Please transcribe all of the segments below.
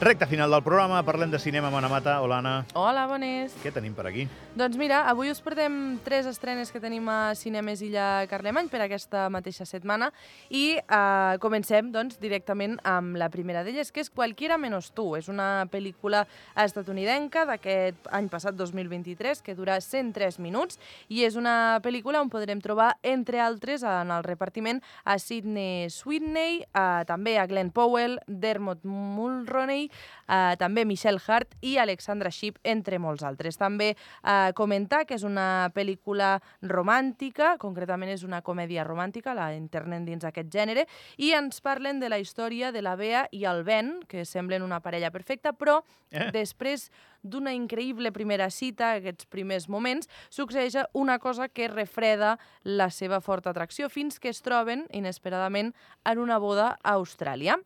Recte final del programa, parlem de cinema amb Anna Mata. Hola, Anna. Hola, bones. Què tenim per aquí? Doncs mira, avui us portem tres estrenes que tenim a Cinemes Illa Carlemany per aquesta mateixa setmana i eh, comencem doncs, directament amb la primera d'elles, que és Cualquiera menos tu. És una pel·lícula estatunidenca d'aquest any passat, 2023, que dura 103 minuts i és una pel·lícula on podrem trobar, entre altres, en el repartiment a Sidney Sweeney, eh, també a Glenn Powell, Dermot Mulroney, eh, també Michelle Hart i Alexandra Shipp, entre molts altres. També eh, comentar que és una pel·lícula romàntica, concretament és una comèdia romàntica, la internen dins aquest gènere, i ens parlen de la història de la Bea i el Ben, que semblen una parella perfecta, però Eh? després d'una increïble primera cita, aquests primers moments, succeeix una cosa que refreda la seva forta atracció fins que es troben, inesperadament, en una boda a Austràlia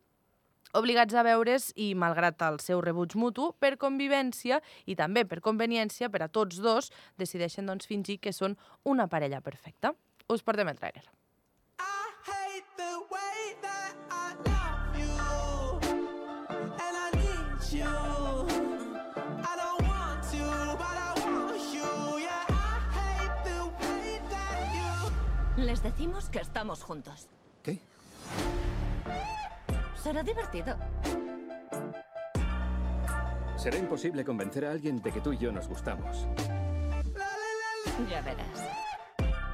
obligats a veure's i, malgrat el seu rebuig mutu, per convivència i també per conveniència per a tots dos, decideixen doncs, fingir que són una parella perfecta. Us portem el tràiler. I hate the way that I love you, and I need you. I don't want to, but I want you. Yeah, I hate the way that you. Les decimos que estamos juntos. ¿Qué? Será divertido. Será imposible convencer a alguien de que tú y yo nos gustamos. Ya verás.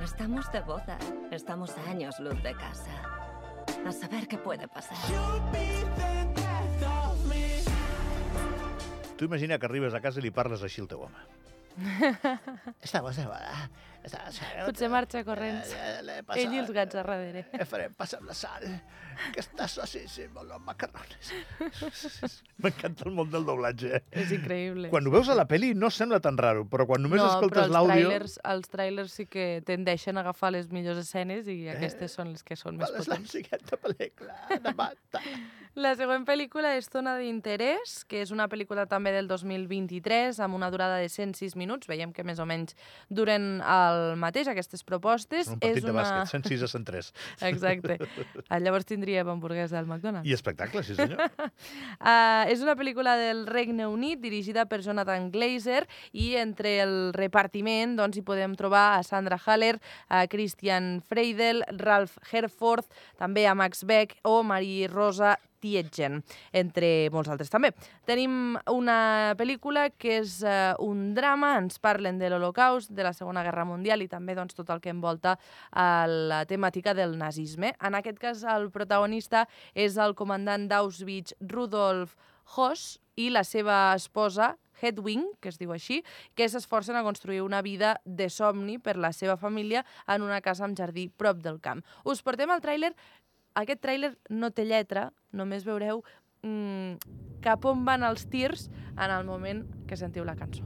Estamos de boda. Estamos a años luz de casa. A saber qué puede pasar. Tu imagina que arribes a casa i li parles així al teu home. Estamos de boda. Potser marxa corrents. Ell i els gats a darrere. Farem passar la sal, que està sossíssim amb els macarrones. M'encanta el món del doblatge. Eh? És increïble. Quan ho veus a la peli no sembla tan raro, però quan només no, però escoltes els l'àudio... trailers, els trailers sí que tendeixen a agafar les millors escenes i aquestes són les que són més ¿Cuál es la potents. siguiente película? Ana Mata. La següent pel·lícula és Zona d'interès, que és una pel·lícula també del 2023, amb una durada de 106 minuts. Veiem que més o menys duren el mateix, aquestes propostes. Un partit és de una... bàsquet, 106 a 103. Exacte. Ah, Llavors tindríem hamburguesa del McDonald's. I espectacle, sí senyor. Uh, és una pel·lícula del Regne Unit dirigida per Jonathan Glazer i entre el repartiment doncs, hi podem trobar a Sandra Haller, a Christian Freidel, Ralph Herford, també a Max Beck o Marie Rosa Tietgen, entre molts altres també. Tenim una pel·lícula que és uh, un drama, ens parlen de l'Holocaust, de la Segona Guerra Mundial i també doncs, tot el que envolta uh, la temàtica del nazisme. En aquest cas, el protagonista és el comandant d'Auschwitz, Rudolf Hoss, i la seva esposa, Hedwig, que es diu així, que s'esforcen a construir una vida de somni per la seva família en una casa amb jardí prop del camp. Us portem el tràiler. Aquest tràiler no té lletra, només veureu mm, cap on van els tirs en el moment que sentiu la cançó.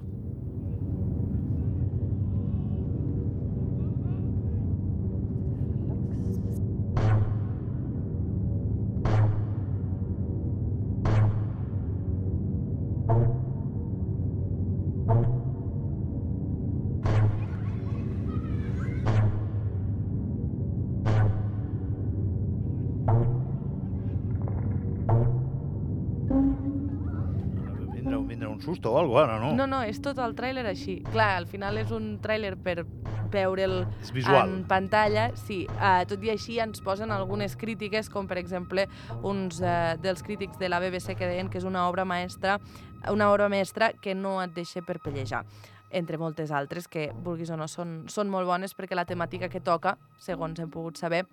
Susto o alguna cosa, no? No, no, és tot el tràiler així. Clar, al final és un tràiler per veure'l en pantalla, sí. Uh, tot i així ens posen algunes crítiques, com per exemple uns uh, dels crítics de la BBC que deien que és una obra maestra, una obra mestra que no et deixa perpellejar entre moltes altres que, vulguis o no, són, són molt bones perquè la temàtica que toca, segons hem pogut saber,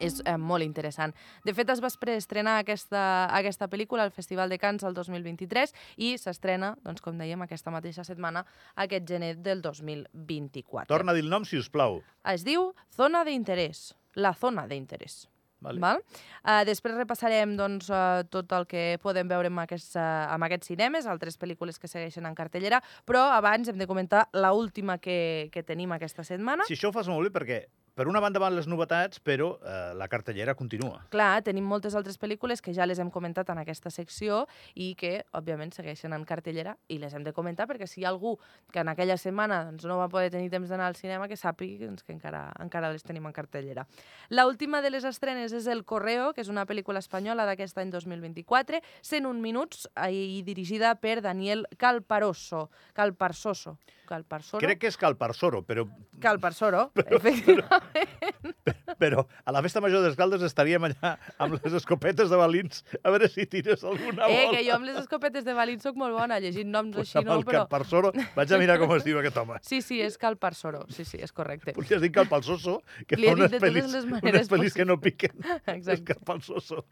és eh, molt interessant. De fet, es va preestrenar aquesta, aquesta pel·lícula al Festival de Cannes el 2023 i s'estrena, doncs, com dèiem, aquesta mateixa setmana, aquest gener del 2024. Torna a dir el nom, si us plau. Es diu Zona d'interès, la zona d'interès. Vale. Val? Uh, després repassarem doncs, uh, tot el que podem veure amb aquests, uh, amb aquests cinemes, altres pel·lícules que segueixen en cartellera, però abans hem de comentar la última que, que tenim aquesta setmana. Si això ho fas molt bé perquè per una banda van les novetats, però eh, la cartellera continua. Clar, tenim moltes altres pel·lícules que ja les hem comentat en aquesta secció i que, òbviament, segueixen en cartellera i les hem de comentar perquè si hi ha algú que en aquella setmana doncs, no va poder tenir temps d'anar al cinema, que sàpiga doncs, que encara, encara les tenim en cartellera. La última de les estrenes és El Correo, que és una pel·lícula espanyola d'aquest any 2024, 101 minuts eh, i dirigida per Daniel Calparoso. Calparsoso. Calparsoro? Crec que és Calparsoro, però, Calparsoro, efectivament. però going. a la festa major d'Escaldes estaríem allà amb les escopetes de balins a veure si tires alguna Eh, bola. que jo amb les escopetes de Balín soc molt bona, llegint noms Pues així, amb no? el Però... Calparsoro, vaig a mirar com es diu aquest home. Sí, sí, és Calparsoro. Sí, sí, és correcte. Potser has dit Calpalsoso, que Li fa unes pel·lis, unes pel·lis que no piquen. És Exacte. Calpalsoso.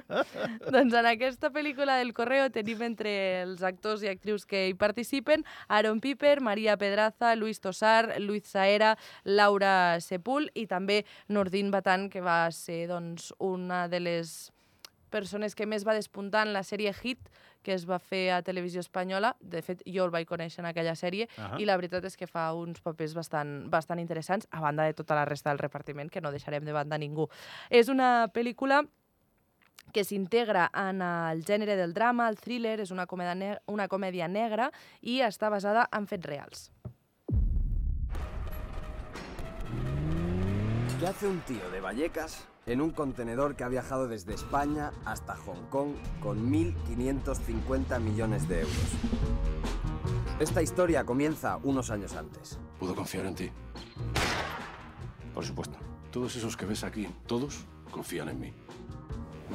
doncs en aquesta pel·lícula del Correo tenim entre els actors i actrius que hi participen Aaron Piper, Maria Pedraza, Luis Tosar, Luis Saera, Laura Sepul i també Nordin Batan, que va ser doncs, una de les persones que més va despuntar en la sèrie Hit, que es va fer a Televisió Espanyola. De fet, jo el vaig conèixer en aquella sèrie Ahà. i la veritat és que fa uns papers bastant, bastant interessants, a banda de tota la resta del repartiment, que no deixarem de banda ningú. És una pel·lícula que s'integra en el gènere del drama, el thriller, és una comèdia, ne una comèdia negra i està basada en fets reals. ¿Qué hace un tío de Vallecas en un contenedor que ha viajado desde España hasta Hong Kong con 1.550 millones de euros? Esta historia comienza unos años antes. ¿Puedo confiar en ti? Por supuesto. Todos esos que ves aquí, todos confían en mí.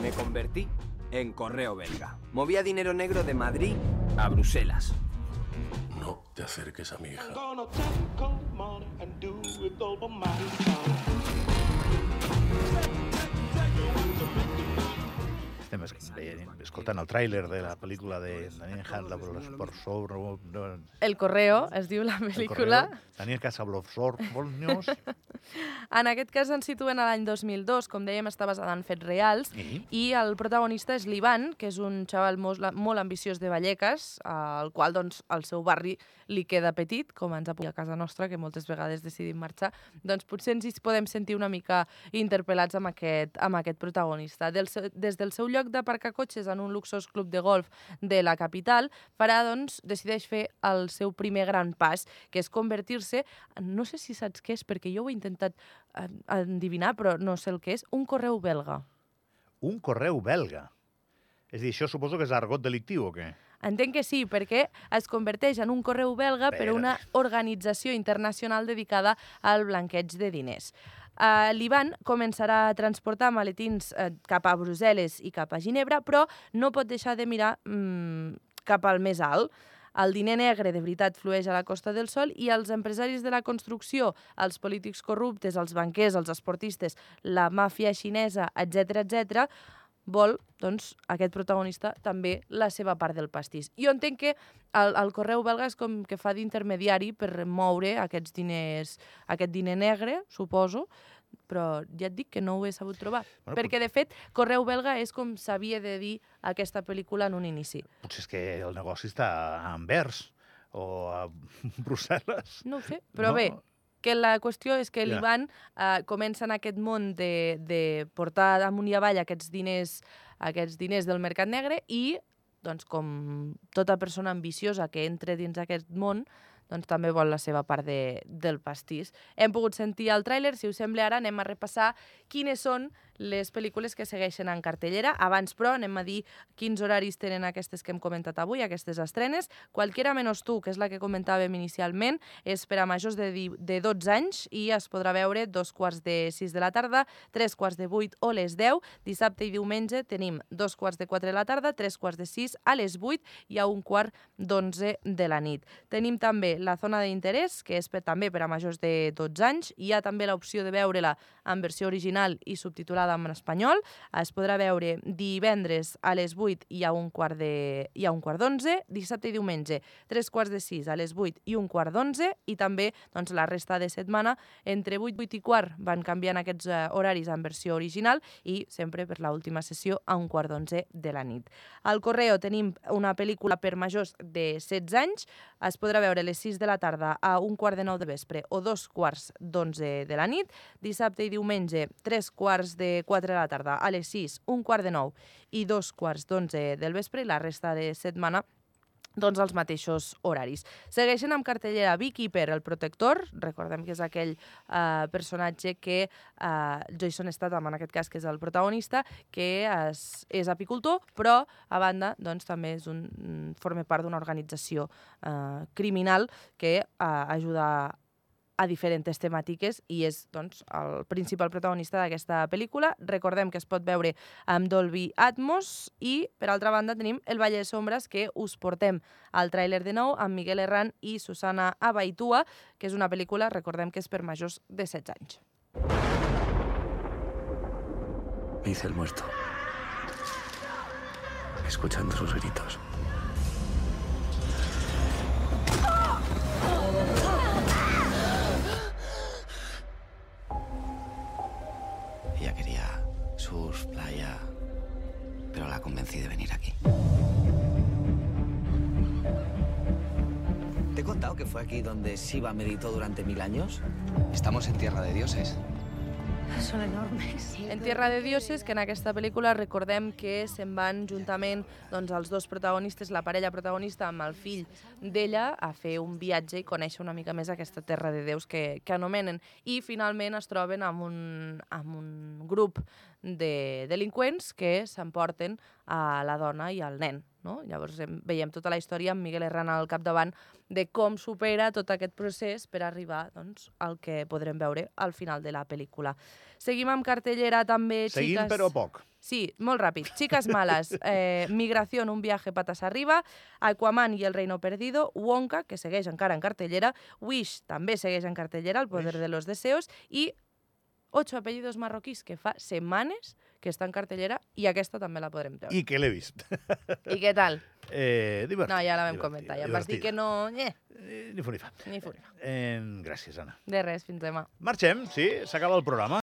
Me convertí en correo belga. Movía dinero negro de Madrid a Bruselas. No te acerques a mi hija. Gonna take cold money and do it all by myself. Estem es- veient- escoltant el tràiler de la pel·lícula de Daniel Hasselhoff por sobre... El Correo es diu la pel·lícula. Daniel Hasselhoff News. En aquest cas ens situen a l'any 2002, com dèiem, està basada en fets reals, I? i el protagonista és l'Ivan, que és un xaval molt, molt ambiciós de Vallecas, al qual doncs, el seu barri li queda petit, com ens apunta a casa nostra, que moltes vegades decidim marxar, doncs potser ens hi podem sentir una mica interpel·lats amb aquest, amb aquest protagonista. Del seu, des del seu lloc d'aparcar cotxes en un luxós club de golf de la capital, farà, doncs, decideix fer el seu primer gran pas, que és convertir-se, no sé si saps què és, perquè jo ho he intentat endivinar, però no sé el que és, un correu belga. Un correu belga. És dir, això suposo que és argot delictiu o què? Entenc que sí, perquè es converteix en un correu belga per una organització internacional dedicada al blanqueig de diners. Uh, L'Ivan començarà a transportar maletins uh, cap a Brussel·les i cap a Ginebra, però no pot deixar de mirar mm, cap al més alt. El diner negre de veritat flueix a la Costa del Sol i els empresaris de la construcció, els polítics corruptes, els banquers, els esportistes, la màfia xinesa, etc etc, vol, doncs, aquest protagonista també la seva part del pastís. Jo entenc que el, el correu belga és com que fa d'intermediari per moure aquests diners, aquest diner negre, suposo, però ja et dic que no ho he sabut trobar. Bueno, perquè, de fet, correu belga és com s'havia de dir aquesta pel·lícula en un inici. Potser és que el negoci està a Anvers o a Brussel·les. No sé, però No? bé, que la qüestió és que Ja. l'Ivan eh, comença en aquest món de, de portar amunt i avall aquests diners, aquests diners del mercat negre i, doncs, com tota persona ambiciosa que entre dins aquest món, doncs també vol la seva part de, del pastís. Hem pogut sentir el tràiler, si us sembla ara anem a repassar quines són les pel·lícules que segueixen en cartellera. Abans, però, anem a dir quins horaris tenen aquestes que hem comentat avui, aquestes estrenes. Qualquiera menos tu, que és la que comentàvem inicialment, és per a majors de, de 12 anys i es podrà veure dos quarts de 6 de la tarda, tres quarts de 8 o les 10. Dissabte i diumenge tenim dos quarts de 4 de la tarda, tres quarts de 6 a les 8 i a un quart d'11 de la nit. Tenim també la zona d'interès, que és per, també per a majors de 12 anys. Hi ha també l'opció de veure-la en versió original i subtitulada doblada en espanyol. Es podrà veure divendres a les 8 i a un quart de i a un quart d'onze, dissabte i diumenge, tres quarts de sis a les 8 i un quart d'onze, i també doncs, la resta de setmana entre 8, 8 i quart van canviant aquests eh, horaris en versió original i sempre per l'última sessió a un quart d'onze de la nit. Al Correo tenim una pel·lícula per majors de 16 anys, es podrà veure a les 6 de la tarda a un quart de 9 de vespre o dos quarts d'11 de la nit, dissabte i diumenge tres quarts de 4 de la tarda a les 6, un quart de 9 i dos quarts d'11 del vespre i la resta de setmana doncs els mateixos horaris. Segueixen amb cartellera Beekeeper, el protector, recordem que és aquell eh, personatge que eh, Jason Statham, en aquest cas, que és el protagonista, que és, és apicultor, però, a banda, doncs, també és un, forma part d'una organització eh, criminal que eh, ajuda a diferents temàtiques i és doncs, el principal protagonista d'aquesta pel·lícula. Recordem que es pot veure amb Dolby Atmos i, per altra banda, tenim El Valle de Sombres, que us portem al tràiler de nou amb Miguel Herrán i Susana Abaitua, que és una pel·lícula, recordem que és per majors de 16 anys. Me hice el muerto. Escuchando sus gritos. Pero la convencí de venir aquí. ¿Te he contado que fue aquí donde Shiva meditó durante mil años? Estamos en tierra de dioses. Son enormes. En Tierra de Dioses, que en aquesta pel·lícula recordem que se'n van juntament doncs, els dos protagonistes, la parella protagonista amb el fill d'ella, a fer un viatge i conèixer una mica més aquesta Terra de Déus que, que anomenen. I finalment es troben amb un, amb un grup de delinqüents que s'emporten a la dona i al nen. No? Llavors em, veiem tota la història amb Miguel Herrán al capdavant de com supera tot aquest procés per arribar doncs, al que podrem veure al final de la pel·lícula. Seguim amb cartellera també, Seguim, xiques... però poc. Sí, molt ràpid. Chicas malas, eh, Migración, un viaje patas arriba, Aquaman i el reino perdido, Wonka, que segueix encara en cartellera, Wish també segueix en cartellera, El poder Wish. de los deseos, i Ocho apellidos marroquís, que fa setmanes que està en cartellera, i aquesta també la podrem treure. I que l'he vist. I què tal? Eh, divertit, No, ja la vam comentar. Ja em vas dir que no... Eh, Eh, Ni fu ni fa. ni funa. Eh, gràcies, Anna. De res, fins demà. Marxem, sí, s'acaba el programa.